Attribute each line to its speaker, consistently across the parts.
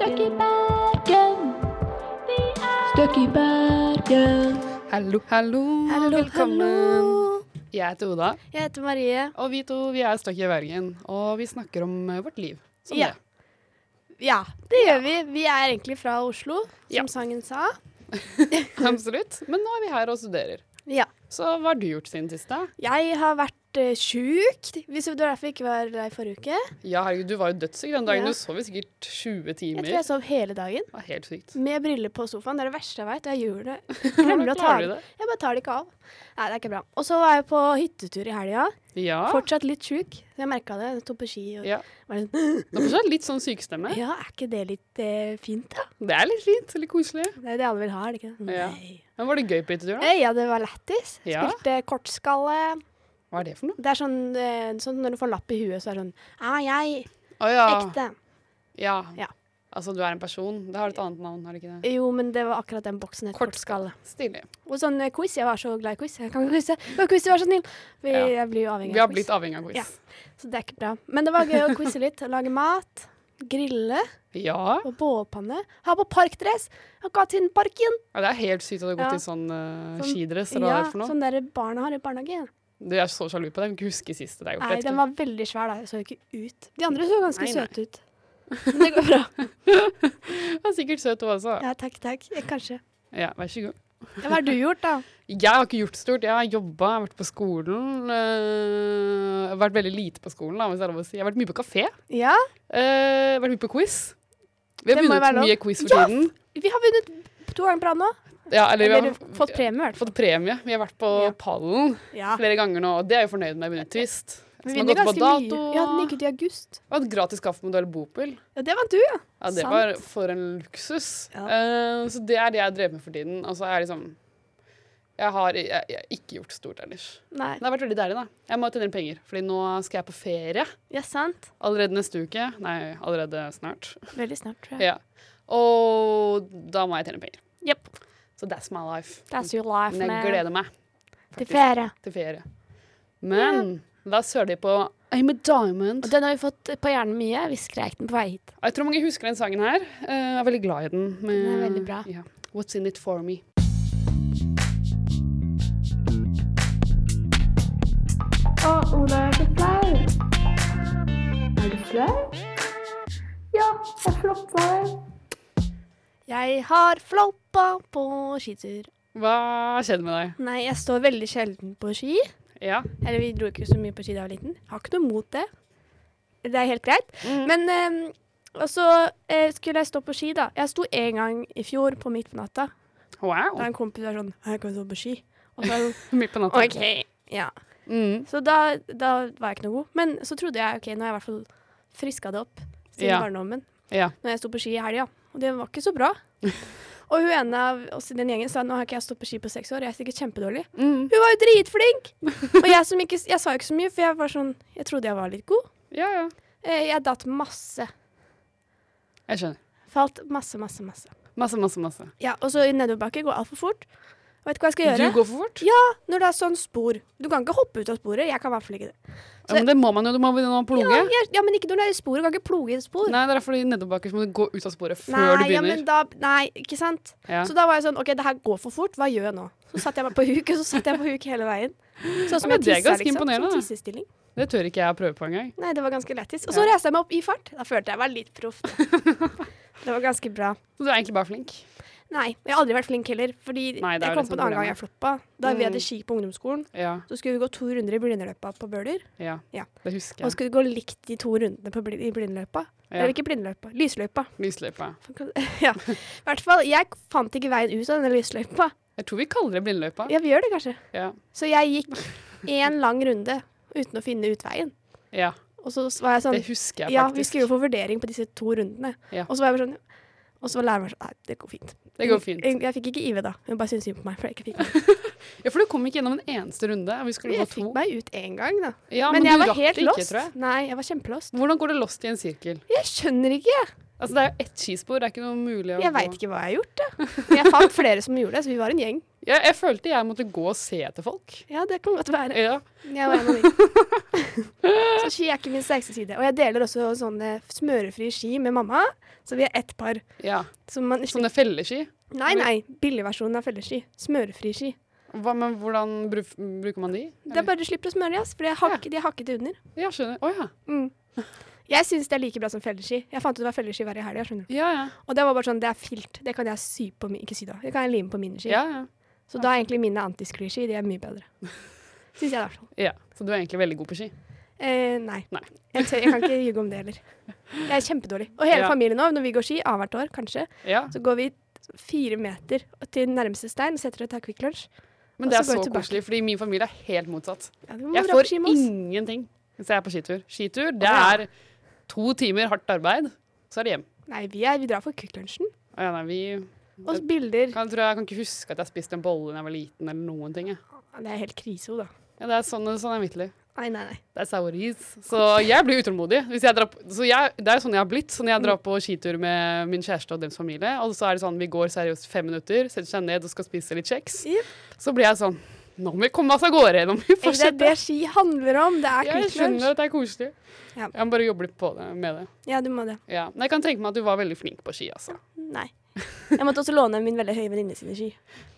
Speaker 1: Støkk i Bergen. Vi er Støkk i Bergen.
Speaker 2: Hallo, hallo,
Speaker 3: Hallo,
Speaker 2: velkommen.
Speaker 3: hallo.
Speaker 2: Jeg heter Oda,
Speaker 3: Jeg heter Marie.
Speaker 2: og vi to vi er Støkk i Bergen. Og vi snakker om eh, vårt liv. Som
Speaker 3: Ja. Ja, det gjør vi. Vi er egentlig fra Oslo, som
Speaker 2: Ja.
Speaker 3: sangen sa.
Speaker 2: Absolutt. Men nå er vi her og studerer.
Speaker 3: Ja.
Speaker 2: Så hva har du gjort siden sist? da?
Speaker 3: Jeg har vært uh, sjuk. Hvis det var derfor jeg ikke var der forrige uke.
Speaker 2: Ja, herregud, Du var jo dødssyk den dagen.
Speaker 3: Ja.
Speaker 2: Du sov i sikkert 20 timer.
Speaker 3: Jeg tror jeg sov hele dagen
Speaker 2: var helt sykt.
Speaker 3: med briller på sofaen. Det er det verste jeg veit. Jeg gjør det. Glemmer å ta det. Jeg bare tar det ikke av. Nei, det er ikke bra. Og så var jeg på hyttetur i helga.
Speaker 2: Ja.
Speaker 3: Fortsatt litt sjuk. Jeg merka det. Jeg sto på ski og
Speaker 2: ja.
Speaker 3: var litt
Speaker 2: Du fortsatt litt sånn sykestemme.
Speaker 3: Ja, er ikke det litt eh, fint, da?
Speaker 2: Det er litt fint. Litt koselig.
Speaker 3: Det er det alle vil ha, er det ikke det?
Speaker 2: Ja. Men Var det gøy på hyttetur, da?
Speaker 3: Eh, Ja, det var lættis.
Speaker 2: Ja.
Speaker 3: Spilte kortskalle.
Speaker 2: Hva er det for noe?
Speaker 3: Det er sånn, eh, sånn når du får lapp i huet, så er det sånn Ah, jeg.
Speaker 2: Ja.
Speaker 3: Ekte.
Speaker 2: ja.
Speaker 3: Ja.
Speaker 2: Altså, du er en person. Det har et annet navn, har det ikke det?
Speaker 3: Jo, men det var akkurat den boksen het kortskalle.
Speaker 2: Stilig.
Speaker 3: Og sånn eh, quiz. Jeg var så glad i quiz. Jeg kan quize. Quiz, vær så snill. Vi,
Speaker 2: Ja.
Speaker 3: Blir jo avhengig
Speaker 2: Vi har blitt avhengig av quiz.
Speaker 3: Ja. Så det er ikke bra. Men det var gøy å quize litt. Lage mat. Grille.
Speaker 2: Ja.
Speaker 3: Og bålpanne. Ha på parkdress. Akatinnparken.
Speaker 2: ja. Det er helt sykt at du har gått
Speaker 3: Ja.
Speaker 2: i sånn uh, skidress. Eller hva
Speaker 3: Ja,
Speaker 2: det er for noe.
Speaker 3: sånn der barna har i barnevogn.
Speaker 2: Du er så sjalu på det. Jeg kan ikke huske sist det er gjort.
Speaker 3: Nei, den var veldig svær da. Jeg så ikke ut. De andre så ganske
Speaker 2: Nei, nei.
Speaker 3: søte ut. Men det går bra.
Speaker 2: Du er sikkert søt du også.
Speaker 3: Ja, takk, takk. Jeg, kanskje.
Speaker 2: Ja, vær så god.
Speaker 3: Ja, hva har du gjort, da?
Speaker 2: Jeg har ikke gjort stort. Jeg har jobba, jeg har vært på skolen. øh, vært veldig lite på skolen, da, hvis det er lov å si. Jeg har vært mye på kafé.
Speaker 3: Ja,
Speaker 2: øh, vært mye på quiz. Vi har vunnet mye quiz for
Speaker 3: Ja!
Speaker 2: tiden.
Speaker 3: vi har vunnet to ganger på rad nå.
Speaker 2: Ja, eller, vi har
Speaker 3: fått premie, i hvert fall.
Speaker 2: fått premie. Vi har vært på
Speaker 3: Ja.
Speaker 2: pallen
Speaker 3: Ja.
Speaker 2: flere ganger nå, og det er jeg fornøyd med. Vunnet Twist.
Speaker 3: Vi vinner ganske mye. Ja, den gikk ut i august.
Speaker 2: Og et gratis kaffemodell Bopel.
Speaker 3: Ja, det vant du, ja.
Speaker 2: Ja, det
Speaker 3: Sant.
Speaker 2: var for en luksus.
Speaker 3: Ja.
Speaker 2: Uh, så det er det jeg drev med for tiden. Altså, jeg er liksom Jeg har jeg, jeg, har ikke gjort stort ellers.
Speaker 3: Nei.
Speaker 2: Det har vært veldig deilig, da. Jeg må tjene penger, Fordi nå skal jeg på ferie.
Speaker 3: Ja, sant.
Speaker 2: Allerede neste uke. Nei, allerede snart.
Speaker 3: Veldig snart, tror jeg.
Speaker 2: Ja. Og da må jeg tjene penger.
Speaker 3: Jepp.
Speaker 2: Så that's my life.
Speaker 3: That's your life,
Speaker 2: Men jeg
Speaker 3: man.
Speaker 2: gleder meg
Speaker 3: Til ferie.
Speaker 2: til ferie. Men da søler de på I'm a diamond.
Speaker 3: Og den har vi fått på hjernen mye. Vi skrek den på vei hit.
Speaker 2: Jeg tror mange husker den sangen her. Eh, Jeg er veldig glad i den. Med,
Speaker 3: Den er veldig bra.
Speaker 2: Ja. What's in it for me?
Speaker 1: Å, Oda er så flau. Er du flau? Ja, jeg floppa det.
Speaker 3: Jeg har floppa på skitur.
Speaker 2: Hva skjedde med deg?
Speaker 3: Nei, jeg står veldig sjelden på ski.
Speaker 2: Ja.
Speaker 3: Eller vi dro ikke så mye på ski da jeg var liten. Har ikke noe mot det. Det er helt greit.
Speaker 2: Mm.
Speaker 3: Men um, Og så eh, skulle jeg stå på ski, da. Jeg sto en gang i fjor på midt på natta.
Speaker 2: Wow.
Speaker 3: Da en kompis var sånn Jeg kan stå på ski. Og så
Speaker 2: Midt på natta.
Speaker 3: OK. Ja.
Speaker 2: Mm.
Speaker 3: Så da, da var jeg ikke noe god. Men så trodde jeg OK, nå har jeg i hvert fall friska det opp siden
Speaker 2: Ja.
Speaker 3: barndommen.
Speaker 2: Ja.
Speaker 3: Når jeg sto på ski i helga. Og det var ikke så bra. og hun ene av oss i den gjengen sa nå har ikke jeg stått på ski på seks år, jeg er sikkert kjempedårlig.
Speaker 2: Mm.
Speaker 3: Hun var jo dritflink! og jeg som ikke Jeg sa jo ikke så mye, for jeg var sånn Jeg trodde jeg var litt god.
Speaker 2: ja, ja.
Speaker 3: Eh, Jeg datt masse.
Speaker 2: Jeg skjønner.
Speaker 3: Falt masse, masse, masse.
Speaker 2: Masse, masse, masse.
Speaker 3: Ja, Og så i nedoverbakke går altfor fort. Vet du hva jeg skal gjøre.
Speaker 2: Du går for fort?
Speaker 3: Ja, når det er sånn spor. Du kan ikke hoppe ut av sporet. Jeg kan i hvert fall ikke det.
Speaker 2: Ja, men det må man jo. Du må begynne å ploge.
Speaker 3: Ja, jeg, ja, men ikke når det er i sporet. Du kan ikke ploge i et spor.
Speaker 2: Nei, det er fordi nedoverbakker så må du gå ut av sporet før
Speaker 3: Nei,
Speaker 2: du
Speaker 3: ja,
Speaker 2: begynner.
Speaker 3: men da, nei, ikke sant?
Speaker 2: Ja.
Speaker 3: Så da var jeg sånn OK, det her går for fort. Hva gjør jeg nå? Så satte jeg meg på huk, og så satte jeg på huk hele veien. Sånn som
Speaker 2: ja,
Speaker 3: jeg tissa, liksom. Som tissestilling.
Speaker 2: Det tør ikke jeg å prøve på engang.
Speaker 3: Nei, det var ganske lettis. Og så
Speaker 2: Ja.
Speaker 3: reiste jeg meg opp i fart. Da følte jeg meg litt proff. det var ganske bra.
Speaker 2: Så du er egentlig bare flink.
Speaker 3: Nei, jeg har aldri vært flink heller. Fordi
Speaker 2: Nei,
Speaker 3: jeg kom på en annen gang jeg floppa. Da vi
Speaker 2: Mm.
Speaker 3: hadde ski på ungdomsskolen.
Speaker 2: Ja,
Speaker 3: Så skulle vi gå to runder i blindeløypa på Bøler.
Speaker 2: ja.
Speaker 3: Ja.
Speaker 2: Det husker jeg.
Speaker 3: Og skulle gå likt de to rundene på bli- i blindeløypa.
Speaker 2: Ja.
Speaker 3: Eller ikke blindeløypa, lysløypa.
Speaker 2: Lysløypa.
Speaker 3: ja. I hvert fall, jeg fant ikke veien ut av denne lysløypa.
Speaker 2: Jeg tror vi kaller det blindeløypa.
Speaker 3: Ja, vi gjør det kanskje.
Speaker 2: Ja.
Speaker 3: Så jeg gikk én lang runde uten å finne utveien.
Speaker 2: ja.
Speaker 3: Og så var jeg sånn
Speaker 2: Det husker jeg faktisk.
Speaker 3: Ja, vi skulle jo få vurdering på disse to rundene.
Speaker 2: Ja.
Speaker 3: Og så var jeg bare sånn Og så var læreren sånn Nei, det går fint.
Speaker 2: Det går fint.
Speaker 3: Jeg, jeg fikk ikke IV da. Hun bare syntes synd på meg. For jeg ikke fikk.
Speaker 2: Ja, for du kom ikke gjennom en eneste runde. Vi skulle
Speaker 3: Jeg
Speaker 2: gå to.
Speaker 3: fikk meg ut én gang, da.
Speaker 2: Ja,
Speaker 3: men,
Speaker 2: men,
Speaker 3: jeg var helt
Speaker 2: ikke,
Speaker 3: lost.
Speaker 2: jeg.
Speaker 3: Nei, jeg var kjempelost.
Speaker 2: Hvordan går det lost i en sirkel?
Speaker 3: Jeg skjønner ikke.
Speaker 2: Altså, det er jo ett skispor, det er ikke noe mulig å
Speaker 3: Jeg veit ikke hva jeg har gjort, jeg. Men jeg fant flere som gjorde det, så vi var en gjeng.
Speaker 2: Ja, jeg følte jeg måtte gå og se etter folk.
Speaker 3: Ja, det kan godt være.
Speaker 2: Ja.
Speaker 3: Jeg var en av de. Så ski er ikke min sterkeste side. Og jeg deler også sånne smørefrie ski med mamma, så vi er ett par.
Speaker 2: ja.
Speaker 3: Så man,
Speaker 2: Sånne felleski.
Speaker 3: nei, nei. Billigversjonen av felleski. Smørefri ski.
Speaker 2: Hva, men hvordan bruk, bruker man de?
Speaker 3: Det er bare du slipper å smøre ass, for de er, hakk, de er hakket under.
Speaker 2: Ja, skjønner. Å ja.
Speaker 3: Mm. Jeg syns det er like bra som felleski. Jeg fant ut det var felleski hver i helga.
Speaker 2: Ja, ja.
Speaker 3: Og det var bare sånn, det er filt. Det kan jeg sy på min... Ikke sy, da. Det kan jeg lime på mine ski.
Speaker 2: Ja, ja.
Speaker 3: Så da er egentlig mine antiskliski de er mye bedre. Syns jeg, i hvert fall.
Speaker 2: ja. Så du er egentlig veldig god på ski?
Speaker 3: Eh, nei.
Speaker 2: Nei.
Speaker 3: Jeg, tør, jeg kan ikke ljuge om det heller. Jeg er kjempedårlig. Og hele
Speaker 2: Ja.
Speaker 3: familien nå, når vi går ski, annethvert år kanskje,
Speaker 2: Ja.
Speaker 3: så går vi fire meter til nærmeste stein, og setter og tar Quick Lunch.
Speaker 2: Men det er
Speaker 3: så
Speaker 2: koselig, fordi min familie er helt motsatt.
Speaker 3: Ja,
Speaker 2: Jeg får ingenting hvis jeg er på skitur. Skitur, det er to timer hardt arbeid, så er det hjem.
Speaker 3: Nei, vi, er, vi drar for Kvikk Lunsjen.
Speaker 2: Å Ja, nei, vi
Speaker 3: Og bilder.
Speaker 2: kan, tror jeg, jeg kan ikke huske at jeg spiste en bolle da jeg var liten, eller noen ting. Jeg.
Speaker 3: Det er helt krise, da.
Speaker 2: Ja, det er sånn, sånn er mitt liv.
Speaker 3: Nei, nei, nei.
Speaker 2: Det er sour is. Så jeg blir utålmodig. Jeg drar på, så jeg, det er sånn jeg har blitt. Så når jeg drar på skitur med min kjæreste og deres familie, og så er det sånn vi går seriøst fem minutter, setter seg ned og skal spise litt kjeks,
Speaker 3: yep.
Speaker 2: så blir jeg sånn Nå må vi komme oss av gårde. Nå må vi
Speaker 3: Det er det ski handler om. Det er
Speaker 2: Jeg skjønner at det er koselig.
Speaker 3: Ja.
Speaker 2: Jeg må bare jobbe litt på det, med det.
Speaker 3: Ja, du må det.
Speaker 2: Ja. Men jeg kan tenke meg at du var veldig flink på ski, altså.
Speaker 3: Nei. Jeg måtte også låne min veldig høye venninne sine ski.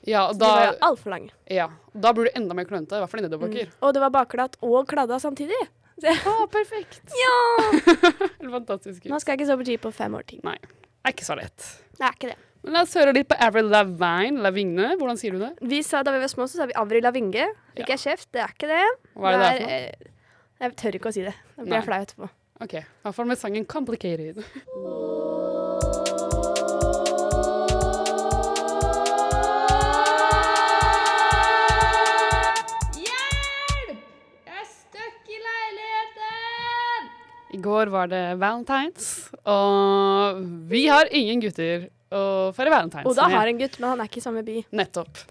Speaker 2: Ja, og
Speaker 3: Så de var
Speaker 2: da,
Speaker 3: altfor lange.
Speaker 2: ja, da blir du enda mer klønete, i hvert fall i nedoverbakker.
Speaker 3: Mm. Og det var bakglatt og kladda samtidig. Så
Speaker 2: Ah, perfekt.
Speaker 3: ja!
Speaker 2: Fantastisk.
Speaker 3: Nå skal jeg ikke stå på ski på fem år til.
Speaker 2: Nei, det er ikke så lett.
Speaker 3: Det er ikke det.
Speaker 2: Men la oss høre litt på Avril Lavigne. Lavigne, hvordan sier du det?
Speaker 3: Vi sa, Da vi var små, så sa vi Avril Lavinge. Fikk
Speaker 2: Ja.
Speaker 3: jeg kjeft? Det er ikke det.
Speaker 2: Hva er det det er, for noe?
Speaker 3: eh, Jeg tør ikke å si det. Da blir jeg flau etterpå.
Speaker 2: Ok, i hvert fall med sangen 'Complicated'.
Speaker 1: Hjelp! Jeg er stuck i leiligheten!
Speaker 2: I går var det Valentines, og vi har ingen gutter å feire Valentines
Speaker 3: Oda har en gutt, men han er ikke i samme by.
Speaker 2: Nettopp.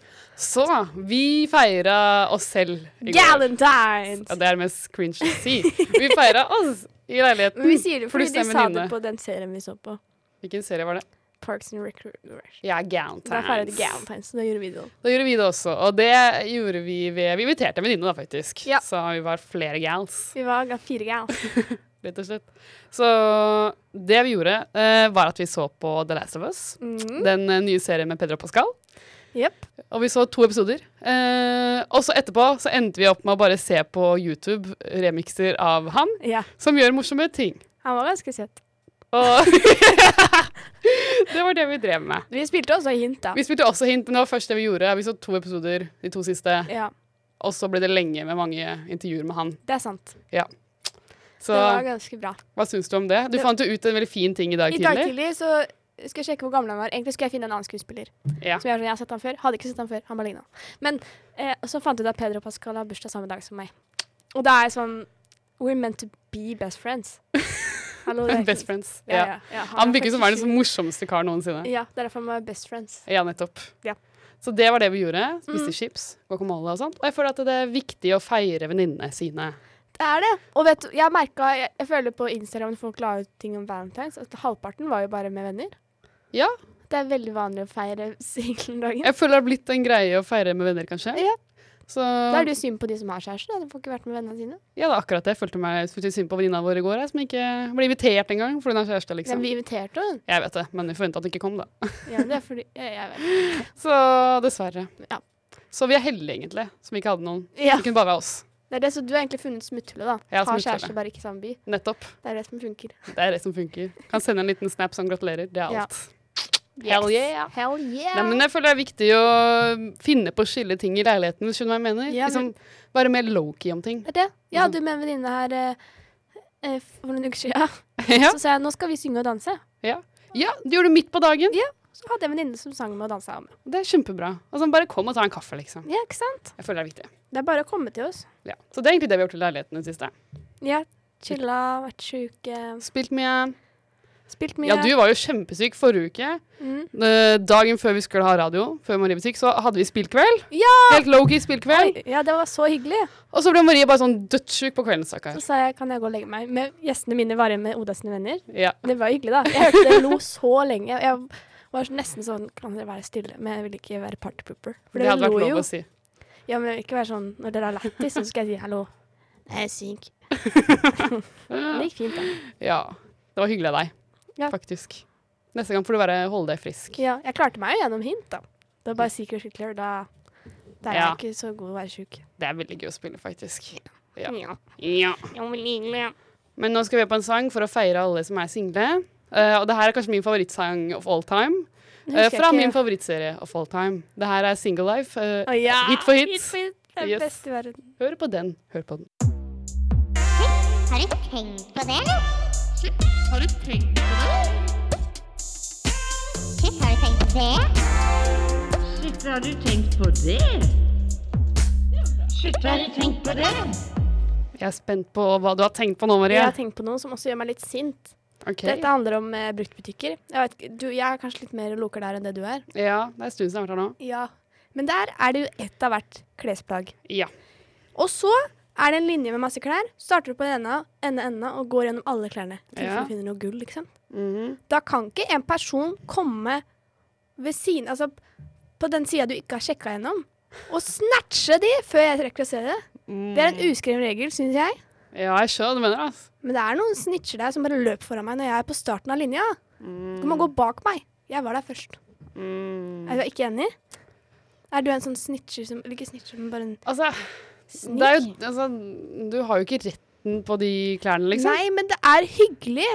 Speaker 2: Så vi feira oss selv i går.
Speaker 3: Galentines!
Speaker 2: Ja, det er det mest cringe å si. Vi feira oss i leiligheten.
Speaker 3: Men vi sier det fordi de sa det på den serien vi så på.
Speaker 2: Hvilken serie var det?
Speaker 3: Parks and Recreation.
Speaker 2: Ja,
Speaker 3: Da feiret de
Speaker 2: Galentines.
Speaker 3: Galentines, så da gjorde vi det.
Speaker 2: Da gjorde vi det også, og det gjorde vi ved Vi inviterte en venninne, da, faktisk.
Speaker 3: Ja.
Speaker 2: Så vi var flere gals.
Speaker 3: Vi var fire gal.
Speaker 2: rett og slett. Så det vi gjorde, eh, var at vi så på The Last of Us.
Speaker 3: Mm.
Speaker 2: Den eh, nye serien med Pedro Pascal.
Speaker 3: Yep.
Speaker 2: Og vi så to episoder. Eh, og så etterpå så endte vi opp med å bare se på YouTube remixer av han,
Speaker 3: yeah.
Speaker 2: som gjør morsomme ting.
Speaker 3: Han var ganske søt.
Speaker 2: Og det var det vi drev med.
Speaker 3: Vi spilte også hint, da.
Speaker 2: Vi spilte også hint, men det var først det vi gjorde. Vi så to episoder, de to siste.
Speaker 3: Ja,
Speaker 2: Og så ble det lenge med mange intervjuer med han.
Speaker 3: det er sant.
Speaker 2: Så
Speaker 3: Det var ganske bra.
Speaker 2: hva syns du om det? Du
Speaker 3: Det-
Speaker 2: fant jo ut en veldig fin ting i dag tidlig.
Speaker 3: I dag
Speaker 2: tidlig.
Speaker 3: så skal jeg sjekke hvor gammel han var. Egentlig skulle jeg finne en annen skuespiller.
Speaker 2: Ja.
Speaker 3: Som jeg, jeg har sett han før. Hadde ikke sett han før. Han bare ligna. Men eh, så fant jeg ut at Pedro Pascal har bursdag samme dag som meg. Og da er jeg sånn We're meant to be best friends. Hallo,
Speaker 2: Best friends.
Speaker 3: Ja,
Speaker 2: Ja.
Speaker 3: ja.
Speaker 2: Han
Speaker 3: er
Speaker 2: virker som verdens morsomste kar noensinne.
Speaker 3: Ja, det er derfor han er best friends.
Speaker 2: Ja, nettopp.
Speaker 3: Ja.
Speaker 2: Så det var det vi gjorde. Spiste
Speaker 3: Mm.
Speaker 2: chips, guacamole og sånt. Og jeg føler at det er viktig å feire venninnene sine.
Speaker 3: Det er det. Og vet du, jeg merka jeg, jeg føler på Instagram folk la ut ting om Valentine's, at halvparten var jo bare med venner.
Speaker 2: Ja.
Speaker 3: Det er veldig vanlig å feire singeldagen.
Speaker 2: Jeg føler det har blitt en greie å feire med venner, kanskje.
Speaker 3: Ja.
Speaker 2: Så
Speaker 3: Da er det jo synd på de som har kjæreste. De får ikke vært med vennene sine.
Speaker 2: ja, det er akkurat det. Jeg følte meg synd på venninna vår i går, jeg, som ikke ble invitert engang fordi hun har kjæreste,
Speaker 3: Men
Speaker 2: liksom.
Speaker 3: vi inviterte hun.
Speaker 2: Jeg vet det, men vi forventa at hun ikke kom, da.
Speaker 3: Ja, det er fordi jeg, jeg vet.
Speaker 2: Så dessverre.
Speaker 3: Ja.
Speaker 2: Så vi er heldige, egentlig, som ikke hadde noen.
Speaker 3: Ja,
Speaker 2: Det kunne bare være oss.
Speaker 3: Det er det, så du har egentlig funnet smutthullet, da.
Speaker 2: Ja,
Speaker 3: har kjæreste, bare ikke samme by.
Speaker 2: Nettopp.
Speaker 3: Det er det som funker.
Speaker 2: Det er det som funker. Kan sende en liten snap som gratulerer. Det er
Speaker 3: Ja.
Speaker 2: alt. Hell yeah.
Speaker 3: Hell yeah!
Speaker 2: Nei, men jeg føler det er viktig å finne på skille ting i leiligheten, hvis du skjønner hva jeg mener.
Speaker 3: Ja,
Speaker 2: liksom, være mer low-key om ting.
Speaker 3: Det er det. Jeg
Speaker 2: Mhm.
Speaker 3: hadde med en venninne her eh, eh, for noen uker siden.
Speaker 2: ja.
Speaker 3: Så sa jeg nå skal vi synge og danse.
Speaker 2: ja, ja, det gjorde du midt på dagen.
Speaker 3: Så hadde jeg en venninne som sang med og dansa med.
Speaker 2: Det er kjempebra. Altså, bare kom og ta en kaffe, liksom.
Speaker 3: Ja, ikke sant?
Speaker 2: Jeg føler det er viktig.
Speaker 3: Det er bare å komme til oss.
Speaker 2: Ja. Så det er egentlig det vi har gjort i leiligheten i det siste.
Speaker 3: Ja, chilla, vært sjuke.
Speaker 2: Spilt mye.
Speaker 3: Spilt mye.
Speaker 2: Ja, du var jo kjempesyk forrige uke.
Speaker 3: Mm.
Speaker 2: Eh, Dagen før vi skulle ha radio, før Marie butikk, så hadde vi spillkveld.
Speaker 3: Ja!
Speaker 2: Helt low-key spillkveld.
Speaker 3: Oi, ja, det var så hyggelig.
Speaker 2: Og så ble Marie bare sånn dødssyk på kvelden,
Speaker 3: Så sa jeg kan jeg gå og legge meg. Med gjestene mine var igjen med Oda sine venner.
Speaker 2: Ja.
Speaker 3: Det var hyggelig, da. Jeg hørte det lo så lenge. Jeg var nesten sånn Kan dere være stille? Men jeg ville ikke være partypooper.
Speaker 2: Det hadde vært lov
Speaker 3: jo.
Speaker 2: å si.
Speaker 3: Ja, men jeg vil ikke være sånn når dere har lættis, så skal jeg si hallo. Jeg er syk. Det gikk fint, da.
Speaker 2: Ja. Det var hyggelig av deg,
Speaker 3: Ja.
Speaker 2: faktisk. Neste gang får du bare holde deg frisk.
Speaker 3: Ja, jeg klarte meg jo gjennom hint, da. Det var bare Secret Hitler. Da, da er
Speaker 2: Ja.
Speaker 3: jeg ikke så god å være sjuk.
Speaker 2: Det er veldig gøy å spille, faktisk. Ja.
Speaker 3: Ja.
Speaker 2: ja.
Speaker 3: Men
Speaker 2: nå skal vi på en sang for å feire alle som er single. Eh, og det her er kanskje min favorittsang of all time. Eh, fra min favorittserie of all time. Det her er Single Life.
Speaker 3: Å ja,
Speaker 2: Hit for hit.
Speaker 3: Hit for hit. Det er
Speaker 2: Yes.
Speaker 3: best i verden.
Speaker 2: hør på den. Hør på den.
Speaker 4: Har du tenkt på det, eller? Har du tenkt på det? Shit, har du tenkt på det?
Speaker 5: Shit, har du tenkt på det? Shit, har du tenkt på det?
Speaker 2: Jeg er spent på hva du har tenkt på nå, Marie.
Speaker 3: Jeg har tenkt på noe som også gjør meg litt sint.
Speaker 2: Ok.
Speaker 3: Dette handler om eh, bruktbutikker. Jeg, vet, du, jeg er kanskje litt mer loker der enn det du er.
Speaker 2: Ja, det er en stund siden jeg har vært her nå.
Speaker 3: Ja. Men der er det jo ett av hvert klesplagg.
Speaker 2: Ja.
Speaker 3: Og så er det en linje med masse klær. Starter du på den ene enden ende og går gjennom alle klærne. Til
Speaker 2: Ja.
Speaker 3: du finner noe gull, liksom.
Speaker 2: Mhm.
Speaker 3: Da kan ikke en person komme ved siden Altså på den sida du ikke har sjekka gjennom, og snatche de før jeg rekker å se det. Det er en uskreven regel, syns jeg.
Speaker 2: Ja, jeg skjønner hva du mener. Altså.
Speaker 3: Men det er noen snitcher der som bare løper foran meg når jeg er på starten av linja. Du må gå bak meg. Jeg var der først.
Speaker 2: Mm.
Speaker 3: Er du ikke enig? Er du en sånn snitcher som ikke snitcher, men bare en
Speaker 2: Altså, det er jo, altså, du har jo ikke retten på de klærne, liksom.
Speaker 3: Nei, men det er hyggelig.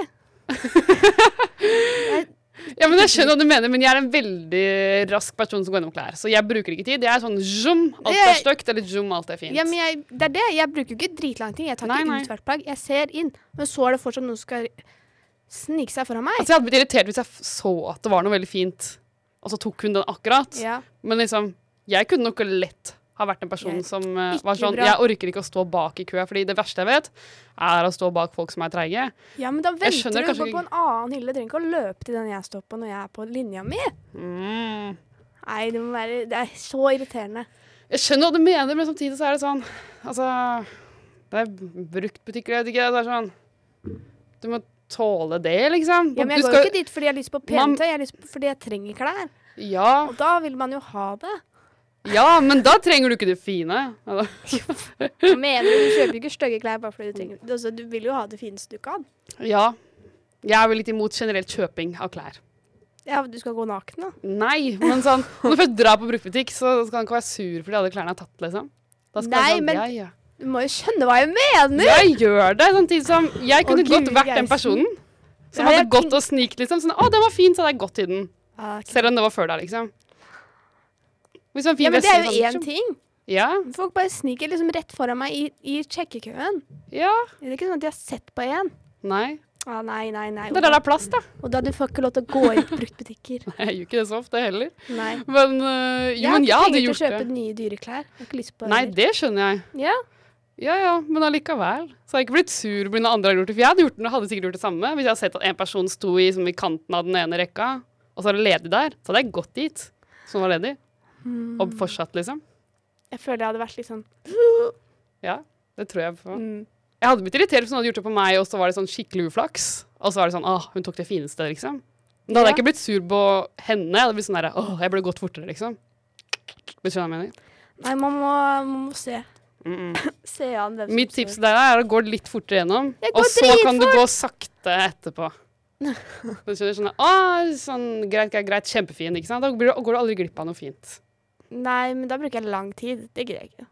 Speaker 2: Ja, men Jeg skjønner hva du mener, men jeg er en veldig rask person som går gjennom klær. Så jeg bruker ikke tid. Jeg er sånn zoom, alt er stygt, eller zoom, alt er fint.
Speaker 3: Ja, men jeg, det er det. Jeg bruker jo ikke dritlang tid. Jeg tar
Speaker 2: Nei,
Speaker 3: ikke ut hvert plagg. Jeg ser inn. Men så er det fortsatt noen som skal snike seg foran meg.
Speaker 2: Altså, jeg hadde blitt irritert hvis jeg så at det var noe veldig fint, og så tok hun den akkurat.
Speaker 3: Ja.
Speaker 2: Men liksom, jeg kunne nok lett ha vært en person som
Speaker 3: uh,
Speaker 2: var sånn
Speaker 3: bra.
Speaker 2: Jeg orker ikke å stå bak i køa, fordi det verste jeg vet, er å stå bak folk som er treige.
Speaker 3: ja, men da venter du
Speaker 2: kanskje
Speaker 3: på en annen hylle. Du trenger ikke å løpe til den jeg står på når jeg er på linja mi.
Speaker 2: Mm.
Speaker 3: Nei, det må være Det er så irriterende.
Speaker 2: Jeg skjønner hva du mener, men samtidig så er det sånn Altså, det er bruktbutikker, jeg vet ikke. Det er sånn Du må tåle det, liksom.
Speaker 3: Ja, men
Speaker 2: Du
Speaker 3: jeg går
Speaker 2: skal-
Speaker 3: ikke dit fordi jeg har lyst på pent tøy. Jeg har lyst på fordi jeg trenger klær.
Speaker 2: Ja,
Speaker 3: Og da vil man jo ha det.
Speaker 2: Ja, men da trenger du ikke det fine.
Speaker 3: Hva mener du? Du kjøper jo ikke stygge klær bare fordi du trenger altså, Du vil jo ha det fineste du kan.
Speaker 2: Ja. Jeg er vel litt imot generelt kjøping av klær.
Speaker 3: Ja, du skal gå naken, da.
Speaker 2: Nei, men sånn Når du først drar på bruktbutikk, så skal han ikke være sur fordi alle klærne er tatt, liksom.
Speaker 3: Nei,
Speaker 2: sånn,
Speaker 3: men-
Speaker 2: ja, ja.
Speaker 3: Du må jo skjønne hva jeg mener!
Speaker 2: Jeg gjør det, samtidig som jeg kunne
Speaker 3: Å,
Speaker 2: godt vært den
Speaker 3: er
Speaker 2: personen som
Speaker 3: Ja,
Speaker 2: hadde gått og snikt, liksom. Sånn, å, den var fin, så hadde jeg gått i den.
Speaker 3: Ah, okay.
Speaker 2: Selv om det var før deg, liksom. En fin
Speaker 3: Ja, men det er jo
Speaker 2: sånn,
Speaker 3: én ting.
Speaker 2: Ja,
Speaker 3: Folk bare sniker liksom rett foran meg i, i sjekkekøen.
Speaker 2: ja.
Speaker 3: Det er ikke sånn at de har sett på én.
Speaker 2: Nei.
Speaker 3: Ah, nei, nei, nei.
Speaker 2: Det er der det er plass, da.
Speaker 3: Og da du får ikke lov til å gå i bruktbutikker.
Speaker 2: Jeg gjør ikke det så ofte heller.
Speaker 3: Nei.
Speaker 2: Men, uh, jo,
Speaker 3: Jeg har
Speaker 2: men
Speaker 3: det.
Speaker 2: jeg hadde
Speaker 3: penger til å
Speaker 2: gjort
Speaker 3: kjøpe nye dyreklær. Jeg har ikke lyst på det.
Speaker 2: Nei, det skjønner jeg.
Speaker 3: Ja.
Speaker 2: Ja ja, men allikevel. Så har jeg ikke blitt sur noen andre har gjort det. For jeg hadde, gjort, det- hadde sikkert gjort det samme hvis jeg hadde sett at en person sto i, som i kanten av den ene rekka, og så var det ledig der. Så hadde jeg gått dit, som var ledig.
Speaker 3: Mm.
Speaker 2: Og fortsatt, liksom.
Speaker 3: Jeg føler jeg hadde vært litt sånn
Speaker 2: Ja, det tror jeg
Speaker 3: mm.
Speaker 2: Jeg hadde blitt irritert hvis noen hadde gjort det på meg, og så var det sånn skikkelig uflaks. Og så var det sånn åh, hun tok det fineste, liksom. Da hadde
Speaker 3: Ja.
Speaker 2: jeg ikke blitt sur på henne. Jeg hadde blitt sånn der, åh, jeg burde gått fortere, liksom. Hvis du skjønner hva jeg mener?
Speaker 3: Nei, man må, man må se.
Speaker 2: Mm -mm.
Speaker 3: Se an som
Speaker 2: Mitt tips til deg er å gå litt fortere gjennom, og så kan du gå sakte etterpå. Du skjønner sånn, Å, sånn greit, greit, greit, kjempefin, ikke sant? Da går du aldri glipp av noe fint.
Speaker 3: Nei, men da bruker jeg lang tid. Det gidder jeg ikke.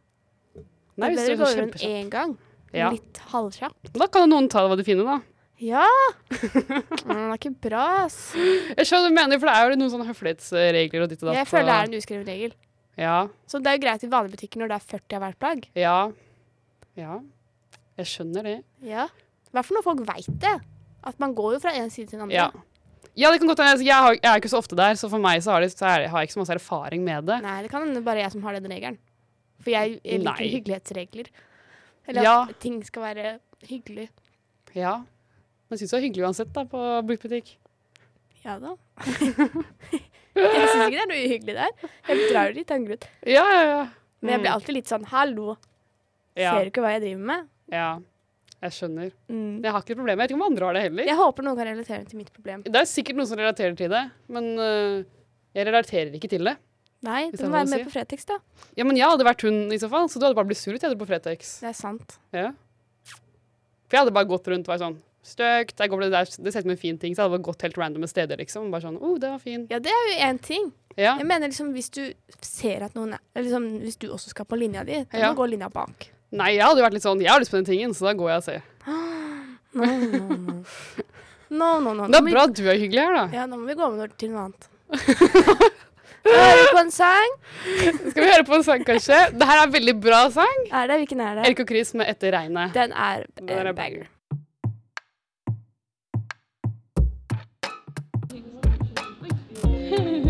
Speaker 2: Nei,
Speaker 3: det er bedre å gå rundt én gang.
Speaker 2: Ja.
Speaker 3: Litt halvkjapt.
Speaker 2: Da kan jo noen ta det hva de finner, da.
Speaker 3: Ja! Det er ikke bra, ass.
Speaker 2: Jeg skjønner hva du mener, for det er jo noen sånne høflighetsregler og ditt og datt.
Speaker 3: Jeg føler det er en uskrevet regel.
Speaker 2: Ja,
Speaker 3: Så det er jo greit i vanlige butikker når det er 40 av hvert plagg.
Speaker 2: ja, ja. Jeg skjønner det.
Speaker 3: Ja. I hvert fall når folk veit det. At man går jo fra en side til den andre.
Speaker 2: Ja. Ja, det kan godt hende. Altså, Jeg, har- jeg er ikke så ofte der, så for meg så har, det, så er, har jeg ikke så masse erfaring med det.
Speaker 3: Nei, det kan hende bare jeg som har den regelen. For jeg, jeg liker
Speaker 2: Nei.
Speaker 3: hyggelighetsregler. Eller
Speaker 2: Ja.
Speaker 3: at ting skal være hyggelig.
Speaker 2: Ja. Men syns det er hyggelig uansett, da, på bruktbutikk.
Speaker 3: Ja da. jeg syns ikke det er noe uhyggelig der. Jeg drar jo en grunn.
Speaker 2: Ja, ja, ja.
Speaker 3: Men jeg blir
Speaker 2: Mm.
Speaker 3: alltid litt sånn Hallo,
Speaker 2: ja.
Speaker 3: ser du ikke hva jeg driver med?
Speaker 2: ja. Jeg skjønner.
Speaker 3: Mm.
Speaker 2: Jeg har ikke et problem. Jeg vet ikke om andre har det heller.
Speaker 3: Jeg håper noen kan relatere til mitt problem.
Speaker 2: Det er sikkert noen som relaterer til det, men uh, jeg relaterer ikke til det.
Speaker 3: Nei, du må være med
Speaker 2: si.
Speaker 3: på Fretex, da.
Speaker 2: Ja, men jeg hadde vært hun i så fall, så du hadde bare blitt sur hvis jeg på Fretex.
Speaker 3: Det er sant.
Speaker 2: Ja. For jeg hadde bare gått rundt og vært sånn Støkt. Jeg går det, der, det ser ut som en fin ting. Så jeg hadde bare gått helt randomme steder, liksom. Bare sånn oh, det var fin.
Speaker 3: Ja, det er jo én ting.
Speaker 2: Ja.
Speaker 3: Jeg mener liksom hvis du ser at noen er liksom, Hvis du også skal på linja di, da må du gå linja bak.
Speaker 2: Nei, jeg hadde jo vært litt sånn Jeg har lyst på den tingen, så da går jeg og ser.
Speaker 3: No, no, no. No, no, no.
Speaker 2: Det er bra at du er hyggelig her, da.
Speaker 3: ja, nå må vi gå over til noe annet. Hører du på en sang?
Speaker 2: Skal vi høre på en sang, kanskje? Det her er en veldig bra sang.
Speaker 3: Er det? Hvilken er det?
Speaker 2: Erik og Chris med 'Etter regnet'.
Speaker 3: Den er
Speaker 2: Den er banger.
Speaker 3: banger.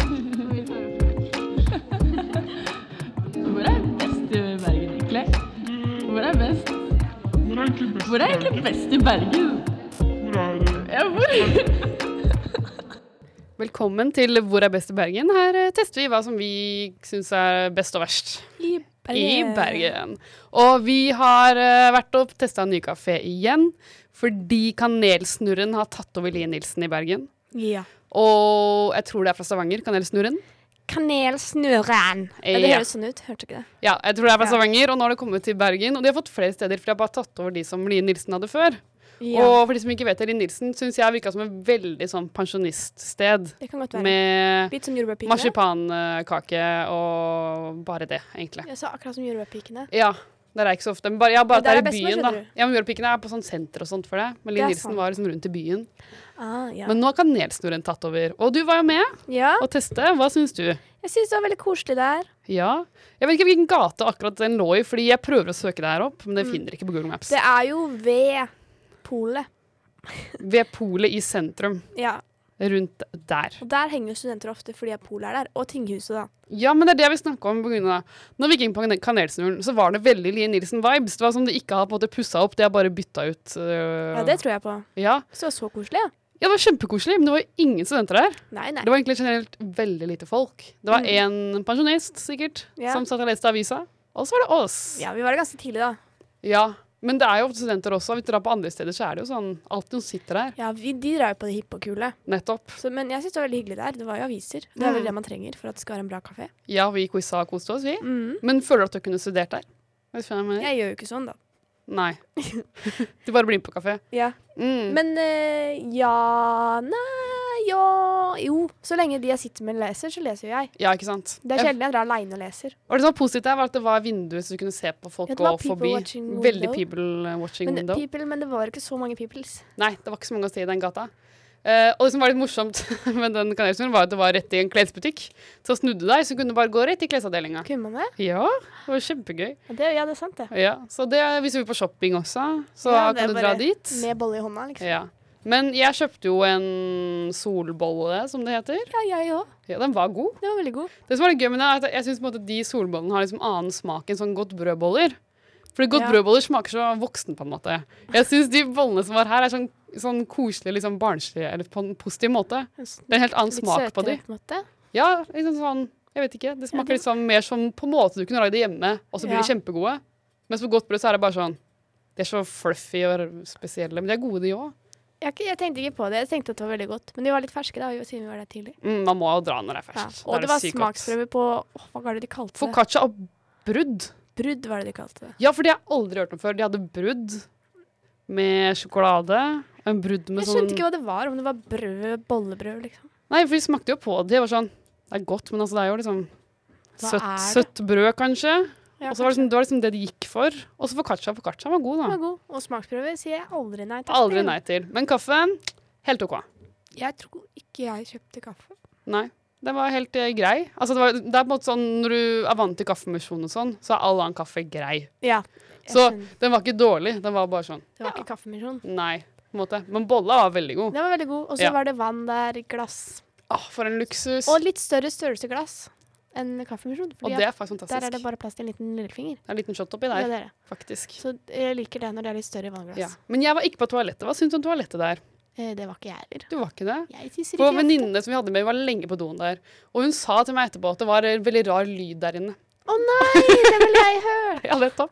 Speaker 5: Hvor er egentlig best i Bergen? Hvor Ja, hvor?
Speaker 2: Velkommen til Hvor er best i Bergen. Her eh, tester vi hva som vi syns er best og verst
Speaker 3: I Bergen.
Speaker 2: i Bergen. Og vi har eh, vært og testa en ny kafé igjen, fordi Kanelsnurren har tatt over Lie Nilsen i Bergen.
Speaker 3: Ja.
Speaker 2: Og jeg tror det er fra Stavanger. Kanelsnurren.
Speaker 3: Kanelsnurren. Ja, det høres sånn ut. Hørte ikke det?
Speaker 2: Ja, jeg tror det er fra. Stavanger, og nå har det kommet til Bergen. Og de har fått flere steder, for de har bare tatt over de som Lie Nilsen hadde før.
Speaker 3: Ja.
Speaker 2: Og for de som ikke vet det, Lie Nilsen syns jeg virka som et veldig sånn pensjoniststed.
Speaker 3: det kan godt være.
Speaker 2: Med marsipankake og bare det, egentlig.
Speaker 3: Ja, så akkurat som jordbærpikene.
Speaker 2: Ja, der er ikke så ofte. Men bare, ja, bare at det
Speaker 3: er
Speaker 2: i byen, da. Ja, men Jordpikene er på sånn senter og sånt for det. Men
Speaker 3: Linn
Speaker 2: Nilsen
Speaker 3: sant.
Speaker 2: var liksom rundt i byen.
Speaker 3: Ah, ja.
Speaker 2: Men nå har Kanelsnurren tatt over. Og du var jo med
Speaker 3: ja.
Speaker 2: å teste. Hva syns du?
Speaker 3: Jeg syns det var veldig koselig der.
Speaker 2: Ja. Jeg vet ikke hvilken gate akkurat den lå i, fordi jeg prøver å søke det her opp, men det finner ikke på Google Maps.
Speaker 3: Mm. Det er jo ved polet.
Speaker 2: Ved polet i sentrum.
Speaker 3: Ja.
Speaker 2: Rundt der.
Speaker 3: Og der henger jo studenter ofte fordi polet er der. Og tinghuset, da.
Speaker 2: Ja, men det er det jeg vil snakke om. På grunn av, når vi gikk inn på Kanelsnuren Kanelsnurren, så var det veldig Lie Nilsen-vibes. Det var som de ikke har på en måte pussa opp, de har bare bytta ut. øh,
Speaker 3: Ja, det tror jeg på.
Speaker 2: ja.
Speaker 3: Så så koselig, ja.
Speaker 2: ja, det var kjempekoselig, men det var jo ingen studenter der.
Speaker 3: Nei, nei.
Speaker 2: Det var egentlig generelt veldig lite folk. Det var én pensjonist, sikkert,
Speaker 3: Mm. Ja.
Speaker 2: som satt og leste avisa. Og så var det oss.
Speaker 3: Ja, vi var der ganske tidlig, da.
Speaker 2: Ja, Men det er jo ofte studenter også. Hvis du drar på andre steder, så er det jo sånn alltid noen sitter der.
Speaker 3: Ja, vi, De drar jo på det hippe og kule.
Speaker 2: Nettopp.
Speaker 3: Så, men jeg syns det var veldig hyggelig der. Det var jo aviser. Det er vel
Speaker 2: Mm.
Speaker 3: det man trenger for at det skal være en bra kafé.
Speaker 2: Ja, vi quiza og koste oss, vi.
Speaker 3: Mm.
Speaker 2: Men føler du at du kunne studert der? Jeg?
Speaker 3: Jeg gjør jo ikke sånn, da.
Speaker 2: Nei. Du bare blir med på kafé.
Speaker 3: Ja.
Speaker 2: Mm.
Speaker 3: Men eh, ja Nei, ja Jo. Så lenge de jeg sitter med, leser, så leser jo jeg.
Speaker 2: ja, ikke sant.
Speaker 3: Det er
Speaker 2: kjedelig
Speaker 3: sjelden jeg drar aleine og leser.
Speaker 2: Og det som var positivt der, var at det var vinduer så du kunne se på folk
Speaker 3: Ja,
Speaker 2: gå
Speaker 3: people
Speaker 2: forbi.
Speaker 3: watching
Speaker 2: Veldig people uh, watching
Speaker 3: Men,
Speaker 2: window.
Speaker 3: people, men det var ikke så mange peoples.
Speaker 2: Nei, det var ikke så mange å si i den gata. Uh, og det som var litt morsomt med den kanelsnurren, var at det var rett i en klesbutikk. Så snudde du deg, så kunne du bare gå rett i klesavdelinga.
Speaker 3: Kunne man det?
Speaker 2: Ja, det var kjempegøy.
Speaker 3: Ja, det, ja, det er sant, det.
Speaker 2: Ja, så det hvis vi på shopping også, så
Speaker 3: Ja,
Speaker 2: kan du dra dit.
Speaker 3: Med bolle i hånda, liksom.
Speaker 2: Ja. Men jeg kjøpte jo en solbolle, som det heter.
Speaker 3: Ja, jeg òg.
Speaker 2: Ja, Den var god.
Speaker 3: Den var veldig god.
Speaker 2: Det som var litt gøy med det, er at jeg syns de solbollene har liksom annen smak enn sånn godt brødboller. Fordi godt
Speaker 3: Ja.
Speaker 2: brødboller smaker så voksen, på en måte. Jeg syns de bollene som var her, er sånn, sånn koselige, liksom barnslige, eller på en positiv måte. Det er en helt annen
Speaker 3: Litt
Speaker 2: smak på
Speaker 3: søtere,
Speaker 2: de.
Speaker 3: på en måte.
Speaker 2: Ja, liksom sånn Jeg vet ikke. Det smaker
Speaker 3: det-
Speaker 2: litt sånn mer som på en måte du kunne lagd det hjemme, og så blir de kjempegode. Mens på godt brød så er det bare sånn De er så fluffy og spesielle, men de er gode, de òg.
Speaker 3: Jeg, jeg tenkte ikke på det. Jeg tenkte at det var veldig godt. Men de var litt ferske, da, siden vi var der tidlig.
Speaker 2: Mm, man må jo dra når det er ferskt. Ja.
Speaker 3: Og
Speaker 2: det,
Speaker 3: det var smaksprøve på oh, Hva var det de kalte det?
Speaker 2: Foccaccia og brudd.
Speaker 3: Brudd var det de kalte det.
Speaker 2: Ja, for det har jeg aldri hørt om før. De hadde brudd med sjokolade. og En brudd med
Speaker 3: Jeg
Speaker 2: sånn
Speaker 3: skjønte ikke hva det var. Om det var brød, bollebrød, liksom.
Speaker 2: Nei, for de smakte jo på det. Det var sånn Det er godt, men altså, det er jo liksom søtt, søtt brød, kanskje.
Speaker 3: Ja,
Speaker 2: og så var det, liksom, det var liksom det de gikk for. Og så foccaccia. Foccaccia var god, da.
Speaker 3: var god. Og smaksprøve sier jeg aldri nei til.
Speaker 2: Aldri nei til. Men kaffe helt OK.
Speaker 3: Jeg tror ikke jeg kjøpte kaffe.
Speaker 2: Nei. Det var helt eh, grei. Altså, det, var, det er på en måte sånn Når du er vant til kaffemisjon og sånn, så er all annen kaffe grei.
Speaker 3: Ja.
Speaker 2: Så den var ikke dårlig. Den var bare sånn
Speaker 3: Det var ikke kaffemisjon.
Speaker 2: Nei. på en måte. Men bolla var veldig god.
Speaker 3: Den var veldig god. Og så
Speaker 2: Ja.
Speaker 3: var det vann der, glass.
Speaker 2: Åh, for en luksus.
Speaker 3: Og litt større størrelse glass enn kaffemisjon.
Speaker 2: Og det er faktisk fantastisk.
Speaker 3: der er det bare plass til en liten lillefinger.
Speaker 2: Det er en liten shot oppi
Speaker 3: Det
Speaker 2: der,
Speaker 3: er det.
Speaker 2: faktisk.
Speaker 3: Så jeg liker det når det er litt større vannglass.
Speaker 2: Ja. Men jeg var ikke på toalettet. Hva syns du om toalettet der?
Speaker 3: Eh, det var ikke jeg heller.
Speaker 2: Du var ikke det?
Speaker 3: Jeg tisser ikke ofte.
Speaker 2: venninnene som vi hadde med, var lenge på doen der. Og hun sa til meg etterpå at det var en veldig rar lyd der inne.
Speaker 3: Å nei, det ville jeg hørt!
Speaker 2: Ja, nettopp.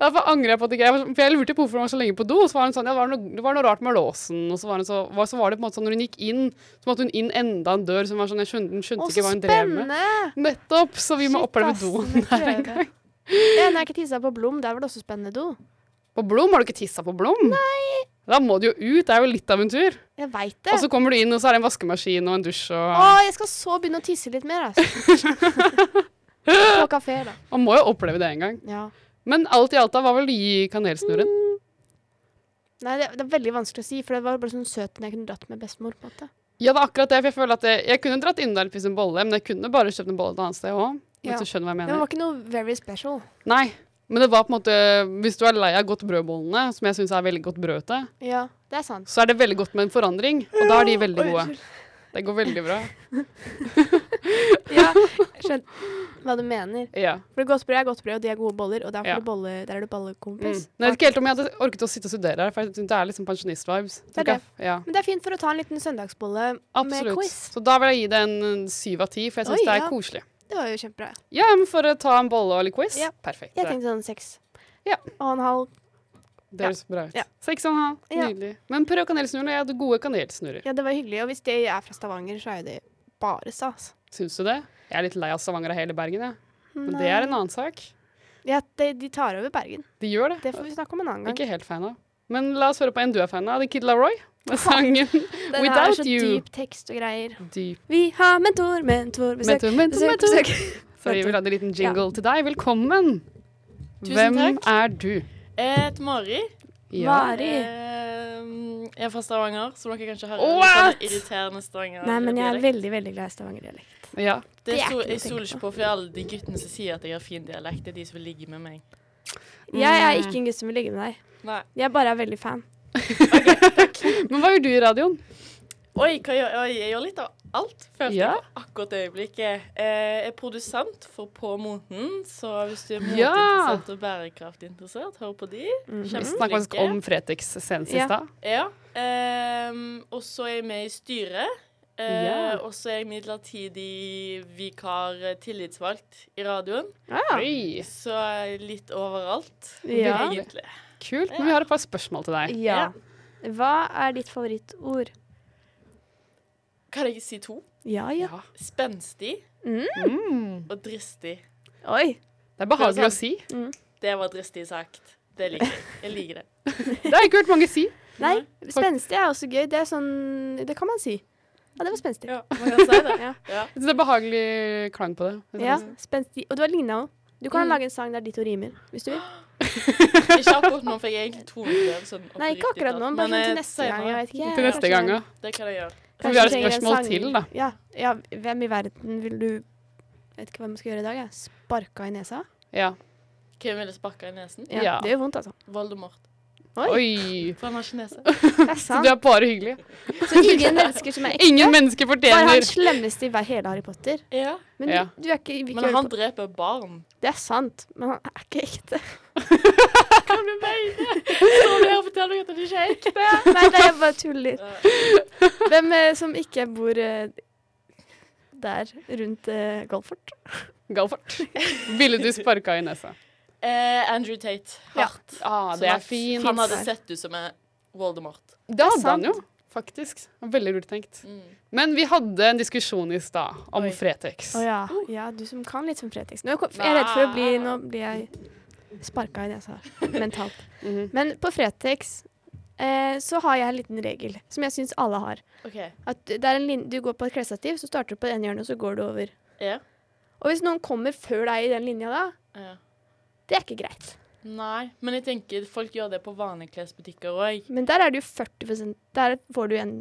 Speaker 2: Derfor angrer jeg på at ikke jeg For jeg lurte på hvorfor hun var så lenge på do. Så var hun sånn, ja, det, var noe, det var noe rart med låsen. Og så var, så, var, så var det på en måte sånn når hun gikk inn, så måtte hun inn enda en dør som var sånn Jeg skjønte, hun skjønte ikke hva hun drev med. Nettopp! Så vi må
Speaker 3: Shit,
Speaker 2: oppleve doen der en gang.
Speaker 3: Ja, når jeg ikke tissa på Blom, der var det også spennende do.
Speaker 2: På Blom? Har du ikke tissa på Blom? Nei. Da må du jo ut. Det er jo litt av en tur.
Speaker 3: Jeg vet det.
Speaker 2: Og så kommer du inn, og så er det en vaskemaskin og en dusj og
Speaker 3: Å, jeg skal så begynne å tisse litt mer, altså. på kafé, da.
Speaker 2: Man må jo oppleve det en gang.
Speaker 3: Ja.
Speaker 2: Men alt i alt, da, hva vil du gi kanelsnurren?
Speaker 3: Nei, det, det er veldig vanskelig å si, for det var bare sånn søt når jeg kunne dratt med bestemor. på en måte.
Speaker 2: Ja, det er akkurat det. For jeg føler at jeg, jeg kunne dratt inn der og spist en bolle, men jeg kunne bare kjøpt en bolle et annet sted òg.
Speaker 3: Ja.
Speaker 2: Hvis du skjønner hva jeg
Speaker 3: Det var ikke noe very special.
Speaker 2: Nei. Men det var på en måte Hvis du er lei av godt brødbollene, som jeg syns er veldig godt brødete,
Speaker 3: Ja, det er sant.
Speaker 2: så er det veldig godt med en forandring. Og da er de veldig gode. Det går veldig bra.
Speaker 3: Ja, skjønner hva du mener.
Speaker 2: Ja.
Speaker 3: For godt brød er godt brød, og de er gode boller, og
Speaker 2: Ja.
Speaker 3: bolle, der er du
Speaker 2: Mm. Nei, jeg vet ikke helt om jeg hadde orket å sitte og studere her, for det er liksom pensjonist-vibes.
Speaker 3: Det det.
Speaker 2: Ja,
Speaker 3: Men det er fint for å ta en liten søndagsbolle med
Speaker 2: absolutt.
Speaker 3: quiz.
Speaker 2: Så da vil jeg gi det en syv av ti, for jeg syns det er
Speaker 3: ja.
Speaker 2: koselig.
Speaker 3: Det var jo kjempebra.
Speaker 2: Ja, men for å ta en bolle og litt quiz,
Speaker 3: Ja.
Speaker 2: perfekt.
Speaker 3: Jeg tenkte sånn seks
Speaker 2: Ja.
Speaker 3: og en halv.
Speaker 2: det høres bra ut.
Speaker 3: Ja.
Speaker 2: Seks og en halv,
Speaker 3: Ja.
Speaker 2: nydelig. Men prøv kanelsnurrer. Jeg hadde gode kanelsnurrer.
Speaker 3: Ja, det var hyggelig. Og hvis det er fra Stavanger, så er det bare stas.
Speaker 2: Syns du det? Jeg er litt lei av Stavanger og hele Bergen, jeg. Men det er en annen sak.
Speaker 3: Ja, de, de tar over Bergen.
Speaker 2: De gjør det.
Speaker 3: Det får vi snakke om en annen gang.
Speaker 2: Ikke helt fan av. Men la oss høre på en du er fan av. The Kid Laroy. med sangen
Speaker 3: Den er
Speaker 2: Without
Speaker 3: så
Speaker 2: You.
Speaker 3: dyp tekst og greier.
Speaker 2: Dyp.
Speaker 3: Vi har mentor, mentor, besøk,
Speaker 2: Mentor, mentor,
Speaker 3: besøk,
Speaker 2: mentor.
Speaker 3: besøk.
Speaker 2: Så vi vil ha en liten jingle til deg. Velkommen.
Speaker 6: Tusen
Speaker 2: Hvem
Speaker 6: takk.
Speaker 2: er du?
Speaker 6: Et Mari. Ja.
Speaker 3: Mari.
Speaker 6: Eh, jeg er fra Stavanger, som dere kanskje hører.
Speaker 2: What?
Speaker 6: Sånn irriterende Stavanger.
Speaker 3: Nei, men jeg er veldig, veldig glad i Stavanger-dialekt.
Speaker 2: Ja.
Speaker 6: Det
Speaker 3: det er
Speaker 6: jeg stoler ikke på, for alle de guttene som sier at jeg har fin dialekt, det er de som vil ligge med meg.
Speaker 3: Jeg er
Speaker 2: Mm.
Speaker 3: ikke en gutt som vil ligge med deg.
Speaker 6: Nei.
Speaker 3: Jeg bare er veldig fan.
Speaker 2: Men hva gjør du i radioen?
Speaker 6: Oi, hva gjør, oi, jeg gjør litt av alt, følte
Speaker 2: Ja.
Speaker 6: jeg på akkurat det øyeblikket. Eh, Jeg er produsent for På moten, så hvis du er
Speaker 2: Ja.
Speaker 6: moteinteressert og bærekraftinteressert, hør på de.
Speaker 3: Mhm.
Speaker 2: Vi snakket faktisk om Fretex senest i
Speaker 3: Ja.
Speaker 2: stad.
Speaker 6: Ja. ehm, og så er jeg med i styret. Uh,
Speaker 2: yeah.
Speaker 6: Og så er jeg midlertidig vikar eh, tillitsvalgt i radioen.
Speaker 3: Ah,
Speaker 6: Så litt overalt,
Speaker 3: Ja.
Speaker 6: egentlig.
Speaker 2: kult. Men vi har et par spørsmål til deg.
Speaker 3: ja. Hva er ditt favorittord?
Speaker 6: Kan jeg si to?
Speaker 3: Ja, ja.
Speaker 2: Ja.
Speaker 6: Spenstig
Speaker 2: Mm.
Speaker 6: og dristig.
Speaker 3: Oi.
Speaker 2: Det er behagelig å si.
Speaker 6: Det var dristig sagt. Det liker jeg. Jeg liker det.
Speaker 2: Det har jeg ikke hørt mange si.
Speaker 3: Nei, spenstig er også gøy. Det er sånn Det kan man si. Ja, det var spenstig.
Speaker 6: Ja, man kan si det.
Speaker 3: Ja.
Speaker 6: Ja.
Speaker 2: Det er behagelig klang på det.
Speaker 3: Ja, spenstig. Og du har ligna òg. Du kan
Speaker 6: Mm.
Speaker 3: lage en sang der ditt ord rimer, hvis du vil.
Speaker 6: Ikke akkurat nå, for jeg er egentlig tonekløv. Sånn
Speaker 3: Nei, ikke akkurat nå, bare sånn til neste gang. Jeg vet ikke.
Speaker 2: Til neste gang, ja.
Speaker 6: Det kan jeg gjøre.
Speaker 2: Vi har et spørsmål til, da.
Speaker 3: Ja, ja. Hvem i verden vil du Vet ikke hva man skal gjøre i dag, jeg. Sparka i nesa?
Speaker 2: Ja.
Speaker 6: Hvem ville sparka i nesen?
Speaker 3: Ja,
Speaker 2: Ja.
Speaker 3: Det gjør vondt, altså.
Speaker 6: Voldemort.
Speaker 3: Oi,
Speaker 2: Oi.
Speaker 6: For han har ikke
Speaker 3: det er
Speaker 2: Så du er bare hyggelig.
Speaker 3: Så ingen mennesker som er ekte.
Speaker 2: Ingen mennesker
Speaker 3: Bare han
Speaker 2: fortjener
Speaker 3: slemmeste i hele Harry Potter.
Speaker 6: Ja.
Speaker 3: Men
Speaker 2: Ja.
Speaker 3: du, du er ikke, ikke
Speaker 6: Men han dreper barn.
Speaker 3: Det er sant, men han er ikke ekte.
Speaker 6: Hva du mener? Står du her og forteller at han ikke er ekte?
Speaker 3: Nei, det er bare tuller. Hvem eh, som ikke bor eh, der rundt uh, Galfort?
Speaker 2: Galfort. Ville du sparka i nesa?
Speaker 6: Eh, Andrew Tate.
Speaker 3: Ja.
Speaker 2: Ah, det er fint.
Speaker 6: Han hadde sett ut som en Voldemort.
Speaker 2: Det hadde han jo, faktisk. Veldig lurt tenkt.
Speaker 6: Mm.
Speaker 2: Men vi hadde en diskusjon i stad om
Speaker 6: Oi.
Speaker 2: Fretex.
Speaker 3: Å ja. ja, du som kan litt som Fretex. Nå er jeg er redd for å bli Nå blir jeg sparka i nesa mentalt.
Speaker 2: Mhm.
Speaker 3: Men på Fretex eh, så har jeg en liten regel som jeg syns alle har.
Speaker 6: OK.
Speaker 3: At det er en lin du går på et klesstativ, så starter du på det ene hjørnet, og så går du over.
Speaker 6: Ja.
Speaker 3: Og hvis noen kommer før deg i den linja da,
Speaker 6: ja.
Speaker 3: Det er ikke greit.
Speaker 6: Nei, men jeg tenker folk gjør det på vanlige klesbutikker òg.
Speaker 3: Men der er det jo 40 Der får du en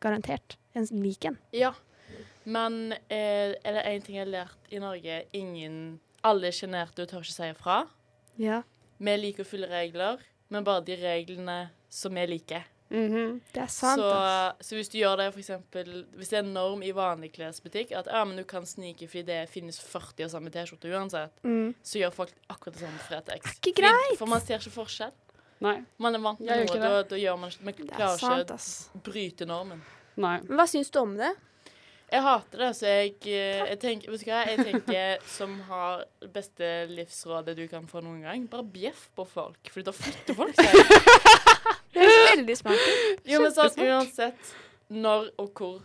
Speaker 3: garantert. En lik en.
Speaker 6: Ja. Men eh, er det én ting jeg har lært i Norge ingen Alle er sjenerte og tør ikke si ifra.
Speaker 3: Ja.
Speaker 6: Vi liker å følge regler, men bare de reglene som vi liker.
Speaker 2: Mhm.
Speaker 3: Det er sant.
Speaker 6: så, så hvis du gjør det for eksempel Hvis det er en norm i vanlig klesbutikk at ja, men du kan snike fordi det finnes 40 av samme T-skjorte uansett,
Speaker 3: Mm.
Speaker 6: så gjør folk akkurat det samme Fretex.
Speaker 3: Ikke greit.
Speaker 6: For man ser ikke forskjell.
Speaker 2: Nei.
Speaker 6: Man er vant
Speaker 2: til
Speaker 6: noe,
Speaker 2: ikke
Speaker 6: da, da gjør man ikke Man
Speaker 3: er
Speaker 6: klarer
Speaker 3: sant,
Speaker 6: ikke å bryte normen.
Speaker 2: Nei.
Speaker 3: Men hva syns du om det?
Speaker 6: Jeg hater det, så jeg, eh, jeg tenker Vet du hva, jeg tenker som har det beste livsrådet du kan få noen gang, bare bjeff på folk, for da flytter folk seg.
Speaker 3: Det veldig smart.
Speaker 6: Jo, men sånn uansett når og hvor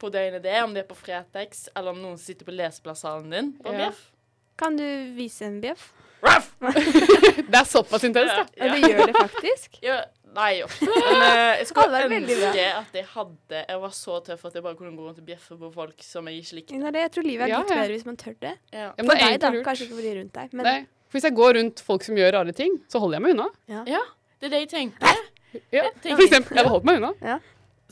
Speaker 6: på døgnet det er, om det er på Fretex, eller om noen sitter på leseplasssalen din,
Speaker 2: Ja.
Speaker 6: bjeff.
Speaker 3: Kan du vise en bjeff?
Speaker 2: Det er såpass intenst, da.
Speaker 3: Ja, du gjør det faktisk.
Speaker 6: Ja, nei, jo. Men eh, jeg skulle ønske at jeg hadde Jeg var så tøff at jeg bare kunne gå rundt og bjeffe på folk som jeg ikke likte.
Speaker 3: Det er. Jeg tror livet er litt
Speaker 2: ja.
Speaker 3: bedre hvis man tør det.
Speaker 6: Ja.
Speaker 2: Ja,
Speaker 3: For
Speaker 2: det
Speaker 3: deg, da.
Speaker 2: lurt.
Speaker 3: Kanskje ikke for de rundt deg, men
Speaker 2: Nei. For hvis jeg går rundt folk som gjør rare ting, så holder jeg meg unna.
Speaker 6: ja, det er det jeg tenker.
Speaker 2: Ja. For eksempel, jeg hadde holdt meg unna.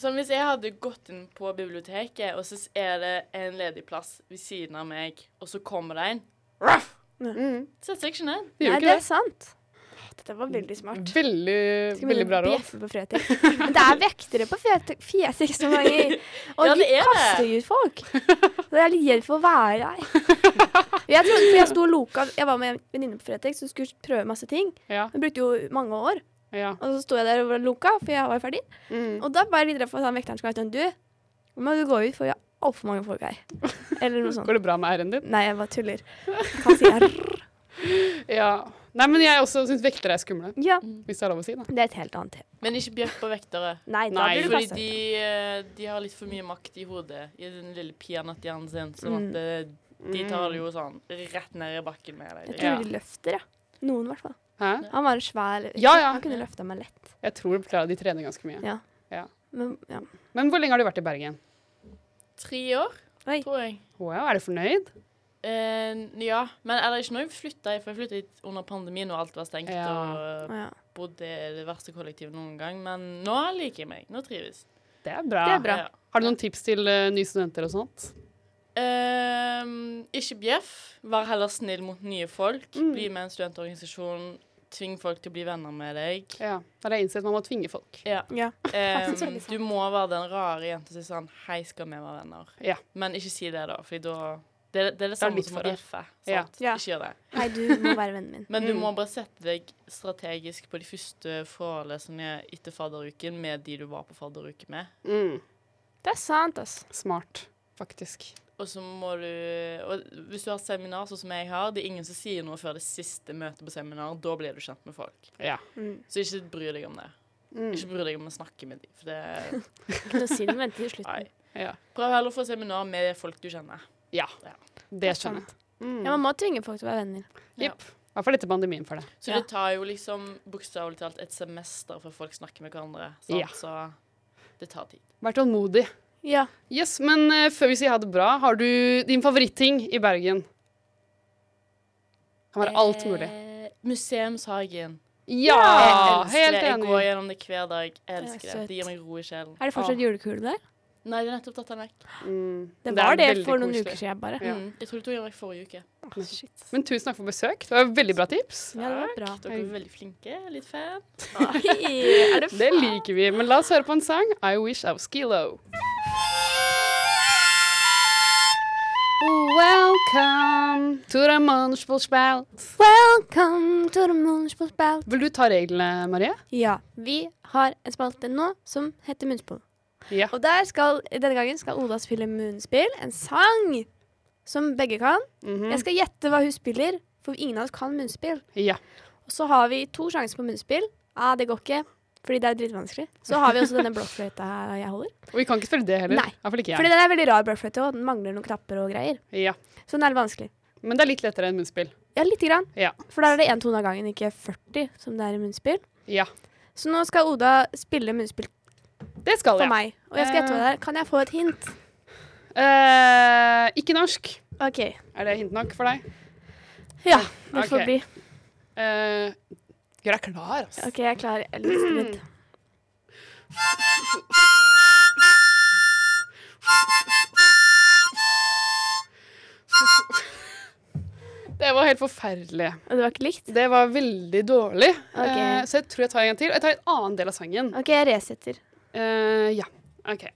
Speaker 6: Sånn, Hvis jeg hadde gått inn på biblioteket, og så er det en ledig plass ved siden av meg, og så kommer det en Ruff!
Speaker 2: Mm.
Speaker 6: Setter seg ikke ned.
Speaker 2: Det
Speaker 3: Nei,
Speaker 2: ikke
Speaker 3: det er sant. Dette var veldig smart.
Speaker 2: Veldig, veldig bra råd.
Speaker 3: bjeffe på Fretex. Men det er vektere på Frete- noen ganger. Og
Speaker 6: Ja,
Speaker 3: de
Speaker 6: det er
Speaker 3: kaster ut folk. Så jeg er litt redd for å være der. Jeg trodde, for jeg sto og loka Jeg var med en venninne på Fretex som skulle prøve masse ting.
Speaker 2: Ja,
Speaker 3: Hun brukte jo mange år.
Speaker 2: Ja.
Speaker 3: Og så sto jeg der og loka, for jeg var ferdig.
Speaker 2: Mm.
Speaker 3: Og da var jeg litt redd for at han vekteren skulle være sånn Du, nå må du gå ut, for vi har altfor mange folk her. Eller noe sånt.
Speaker 2: Går det bra med r-en din?
Speaker 3: Nei, jeg bare tuller. Han sier rrr.
Speaker 2: Ja. Nei, men jeg også syns vektere er skumle.
Speaker 3: Ja,
Speaker 2: Hvis det er lov å si, da.
Speaker 3: det er et helt annet tema.
Speaker 6: Men ikke bjeff på vektere.
Speaker 3: Nei, da
Speaker 2: Nei,
Speaker 3: blir
Speaker 6: Fordi de, eh, de har litt for mye makt i hodet, i den lille peanøtthjernen sin, sånn
Speaker 3: Mm.
Speaker 6: at eh, de tar det jo sånn rett ned i bakken med
Speaker 3: Jeg
Speaker 6: deg.
Speaker 3: tror
Speaker 2: Ja.
Speaker 3: de løfter, ja. Noen, i hvert fall.
Speaker 2: Hæ?
Speaker 3: Han var svær
Speaker 2: Ja, ja.
Speaker 3: Han kunne løfta meg lett.
Speaker 2: Jeg tror de trener ganske mye.
Speaker 3: Ja.
Speaker 2: Ja.
Speaker 3: Men, ja.
Speaker 2: Men hvor lenge har du vært i Bergen?
Speaker 6: Tre år,
Speaker 3: Oi.
Speaker 6: tror jeg.
Speaker 2: Wow, er du fornøyd?
Speaker 6: Uh, ja, men eller ikke når jeg flytta, for jeg flytta hit under pandemien og alt var stengt,
Speaker 2: Ja.
Speaker 6: og bodde i det verste kollektivet noen gang. Men nå liker jeg meg. Nå trives.
Speaker 2: Det er bra.
Speaker 3: Det er bra.
Speaker 6: Ja.
Speaker 2: Har du noen tips til uh, nye studenter og sånt?
Speaker 6: Ehm, ikke bjeff. Vær heller snill mot nye folk.
Speaker 3: Mm.
Speaker 6: Bli med en studentorganisasjon. Tving folk til å bli venner med deg.
Speaker 2: Ja, Da har jeg innsett man må tvinge folk.
Speaker 6: Ja.
Speaker 3: ja.
Speaker 6: Ehm,
Speaker 3: sant.
Speaker 6: du må være den rare jenta som sier sånn Hei, skal vi være venner?
Speaker 2: Ja.
Speaker 6: Men ikke si det, da, for da det, det er det
Speaker 2: Det er
Speaker 6: samme som å bjeffe.
Speaker 2: Ja.
Speaker 3: Ja.
Speaker 6: Ikke gjør det.
Speaker 3: Hei, du må være vennen min.
Speaker 6: Men du
Speaker 2: Mm.
Speaker 6: må bare sette deg strategisk på de første forelesningene etter fadderuken med de du var på fadderuke med.
Speaker 2: Mm.
Speaker 3: Det er sant, ass.
Speaker 2: Smart, faktisk.
Speaker 6: Og så må du Og hvis du har seminar sånn som jeg har, det er ingen som sier noe før det siste møtet på seminar. Da blir du kjent med folk.
Speaker 2: Ja.
Speaker 3: Mm.
Speaker 6: Så ikke bry deg om det.
Speaker 2: Mm.
Speaker 6: Ikke bry deg om å snakke med dem. For det
Speaker 3: Ikke noe si det, vente til slutten.
Speaker 6: Nei.
Speaker 2: Ja.
Speaker 6: Prøv heller å få seminar med folk du kjenner.
Speaker 2: ja.
Speaker 6: Ja.
Speaker 2: Det skjønner jeg. Mm.
Speaker 3: Ja, man må tvinge folk til å være venner.
Speaker 2: Jepp. I hvert fall etter pandemien for det.
Speaker 6: Så
Speaker 3: Ja.
Speaker 6: det tar jo liksom bokstavelig talt et semester før folk snakker med hverandre. Sant?
Speaker 2: Ja.
Speaker 6: Så det tar tid.
Speaker 2: Vær tålmodig.
Speaker 3: Ja.
Speaker 2: Yes, men uh, før vi sier ha det bra, har du din favoritting i Bergen? Kan være alt mulig.
Speaker 6: Eh, Museumshagen.
Speaker 2: Ja!
Speaker 6: jeg
Speaker 2: Helt
Speaker 6: det. Jeg går gjennom det hver dag. Jeg
Speaker 3: er
Speaker 6: elsker det. Det gir meg ro i sjelen.
Speaker 3: Er det fortsatt julekule der?
Speaker 6: Nei, det er nettopp tatt den vekk.
Speaker 2: Mm.
Speaker 3: Det var det,
Speaker 2: veldig
Speaker 3: for noen
Speaker 2: koselig.
Speaker 3: uker siden bare.
Speaker 2: Ja.
Speaker 6: Mm. Jeg tror det tok den vekk forrige uke.
Speaker 3: Oh, shit.
Speaker 2: Men tusen takk for besøk. Det var veldig bra tips.
Speaker 3: Ja, det var bra.
Speaker 6: Dere er veldig flinke. Litt fan.
Speaker 3: er det
Speaker 2: Det liker vi. Men la oss høre på en sang. I Wish I Was Skilo. Welcome to the Munchbullspout.
Speaker 3: Welcome to the Munchbull-spout.
Speaker 2: Vil du ta reglene, Marie?
Speaker 3: Ja, vi har en spalte nå som heter Munnspill.
Speaker 2: Ja.
Speaker 3: Og der skal, denne gangen skal Oda spille munnspill, en sang som begge kan.
Speaker 2: Mhm.
Speaker 3: Jeg skal gjette hva hun spiller, for ingen av oss kan munnspill.
Speaker 2: Ja.
Speaker 3: Og så har vi to sjanser på munnspill. Ah, det går ikke, fordi det er dritvanskelig. Så har vi også denne blokkfløyta jeg holder.
Speaker 2: Og vi kan ikke spille det heller.
Speaker 3: Nei. Fordi den er veldig rar blokkfløyte, og den mangler noen knapper og greier.
Speaker 2: Ja.
Speaker 3: Så den er litt vanskelig.
Speaker 2: Men det er litt lettere enn munnspill.
Speaker 3: Ja, lite grann.
Speaker 2: Ja.
Speaker 3: For der er det én tone av gangen, ikke 40, som det er i munnspill.
Speaker 2: Ja.
Speaker 3: Så nå skal Oda spille munnspill
Speaker 2: Det skal
Speaker 3: for
Speaker 2: jeg.
Speaker 3: meg. Og jeg skal gjette hva det er. Kan jeg få et hint?
Speaker 2: Eh, ikke norsk.
Speaker 3: OK.
Speaker 2: Er det hint nok for deg?
Speaker 3: Ja, det får
Speaker 2: Ok.
Speaker 3: bli.
Speaker 2: Eh, Gjør deg klar, altså.
Speaker 3: OK, jeg er klar. Jeg litt.
Speaker 2: Det var helt forferdelig.
Speaker 3: Og det var ikke likt?
Speaker 2: Det var veldig dårlig.
Speaker 3: Okay.
Speaker 2: Eh, så jeg tror jeg tar en til. Og jeg tar en annen del av sangen.
Speaker 3: OK, jeg resetter.
Speaker 2: Eh, ja. OK.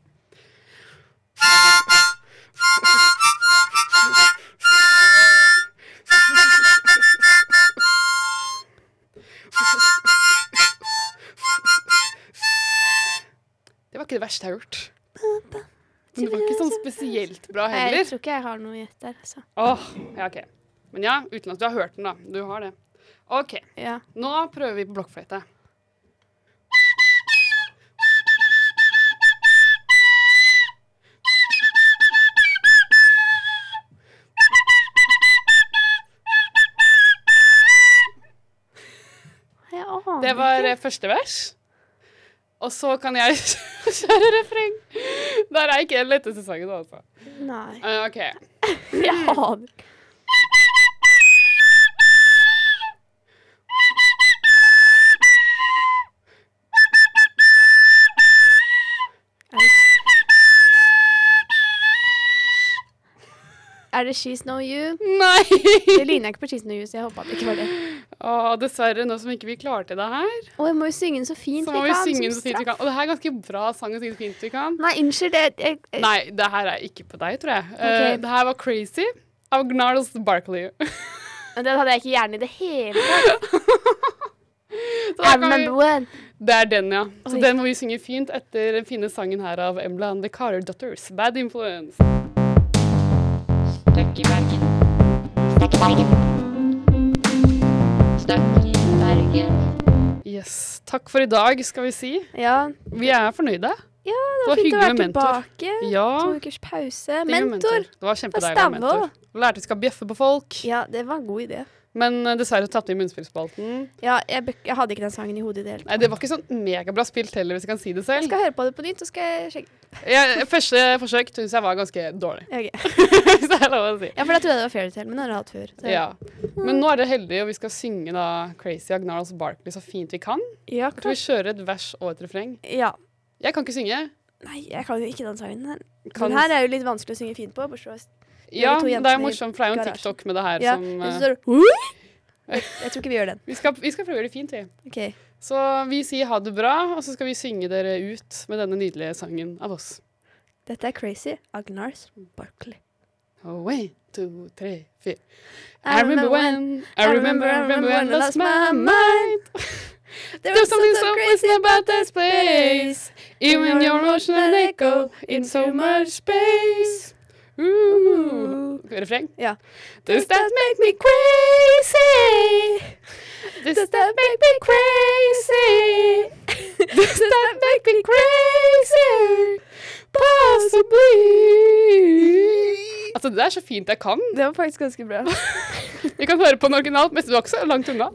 Speaker 2: Det var ikke det verste jeg har gjort. Men det var ikke sånn spesielt bra heller.
Speaker 3: Jeg tror ikke jeg har noe gjett der. Altså.
Speaker 2: Så. Oh, ja, ok. Men ja, uten at du har hørt den, da. Du har det. OK.
Speaker 3: Ja.
Speaker 2: Nå prøver vi på blokkfløyte. Det var eh, første vers. Og så kan jeg kjøre refreng. Der er ikke den letteste sangen, altså.
Speaker 3: Nei.
Speaker 2: Uh, OK.
Speaker 3: Jeg aner ikke. Er er det She's No You?
Speaker 2: Nei!
Speaker 3: Det ligner ikke på She's No You, så jeg håpa det ikke var det.
Speaker 2: Åh, dessverre, nå som ikke vi klarte det her,
Speaker 3: Og jeg må jo synge den så fint
Speaker 2: så må vi
Speaker 3: vi kan.
Speaker 2: synge den så fint vi kan. Og det her er ganske bra sang å synge så fint vi kan.
Speaker 3: Nei, unnskyld. Jeg, jeg, jeg,
Speaker 2: Nei, det her er ikke på deg, tror jeg. Okay.
Speaker 3: Uh,
Speaker 2: det her var Crazy av Gnarls Barkley.
Speaker 3: Men Den hadde jeg ikke hjernen i det hele tatt.
Speaker 2: Vi, det er den, ja. Så
Speaker 3: Oi.
Speaker 2: den må vi synge fint etter den fine sangen her av Embla and the Carter Daughters. Bad Influence.
Speaker 1: Støkk i Bergen.
Speaker 4: Stuck
Speaker 1: i Bergen.
Speaker 2: Yes. Takk for i dag, skal vi si.
Speaker 3: Ja,
Speaker 2: Vi er fornøyde.
Speaker 3: ja det
Speaker 2: Det
Speaker 3: var
Speaker 2: var
Speaker 3: fint å være tilbake.
Speaker 2: Ja.
Speaker 3: To ukers pause.
Speaker 2: Mentor.
Speaker 3: Mentor.
Speaker 2: Det var kjempedeilig å ha mentor. Lærte vi skal bjeffe på folk.
Speaker 3: Ja, det var en god idé.
Speaker 2: Men eh, dessverre tapte vi munnspillspalten.
Speaker 3: Ja, jeg, jeg hadde ikke den sangen i hodet i det hele tatt.
Speaker 2: Nei, det var ikke sånn megabra spilt heller, hvis jeg kan si det
Speaker 3: Jeg
Speaker 2: selv.
Speaker 3: skal høre på det på nytt, så skal jeg sjekke.
Speaker 2: Ja, første forsøk syns jeg var ganske dårlig,
Speaker 3: Okay.
Speaker 2: hvis det er lov å si.
Speaker 3: Ja, for da trodde jeg det var Fairytale, men det har jeg hatt før. Så.
Speaker 2: Ja. Men nå er det heldig, og vi skal synge da Crazy Agnarls Barkley så fint vi kan.
Speaker 3: Ja,
Speaker 2: klart. Så vi kjører et vers og et refreng.
Speaker 3: ja.
Speaker 2: Jeg kan ikke synge.
Speaker 3: Nei, jeg kan jo ikke den sangen her. Den her er jo litt vanskelig å synge fint på. bortsett
Speaker 2: ja, det er morsomt, for det er jo en
Speaker 3: garasjen.
Speaker 2: TikTok med det her
Speaker 3: Ja,
Speaker 2: som
Speaker 3: uh, jeg, jeg tror ikke vi gjør den.
Speaker 2: vi skal, vi skal prøve å gjøre det fint, vi.
Speaker 3: Okay.
Speaker 2: Så vi sier ha det bra, og så skal vi synge dere ut med denne nydelige sangen av oss.
Speaker 3: Dette er Crazy av Gnars Barkley.
Speaker 2: Oh, one, two, three, four. I remember when, I remember, I remember when I lost my mind.
Speaker 3: There
Speaker 2: was something so crazy about this place. Even your emotional echo in so much space. Ooh. Refreng?
Speaker 3: Ja.
Speaker 2: Does that make me crazy? Does that make me crazy? Does that make me crazy? Possibly. Altså, det er så fint jeg kan.
Speaker 3: Det var faktisk ganske bra.
Speaker 2: Vi kan høre på den originalt, men du er ikke så langt unna.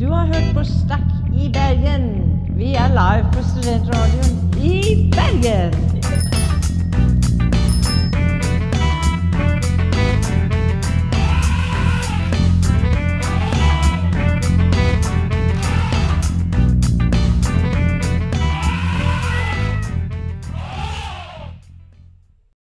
Speaker 7: Du har hørt på Stakk i Bergen. Vi er live på Studentradioen i Bergen.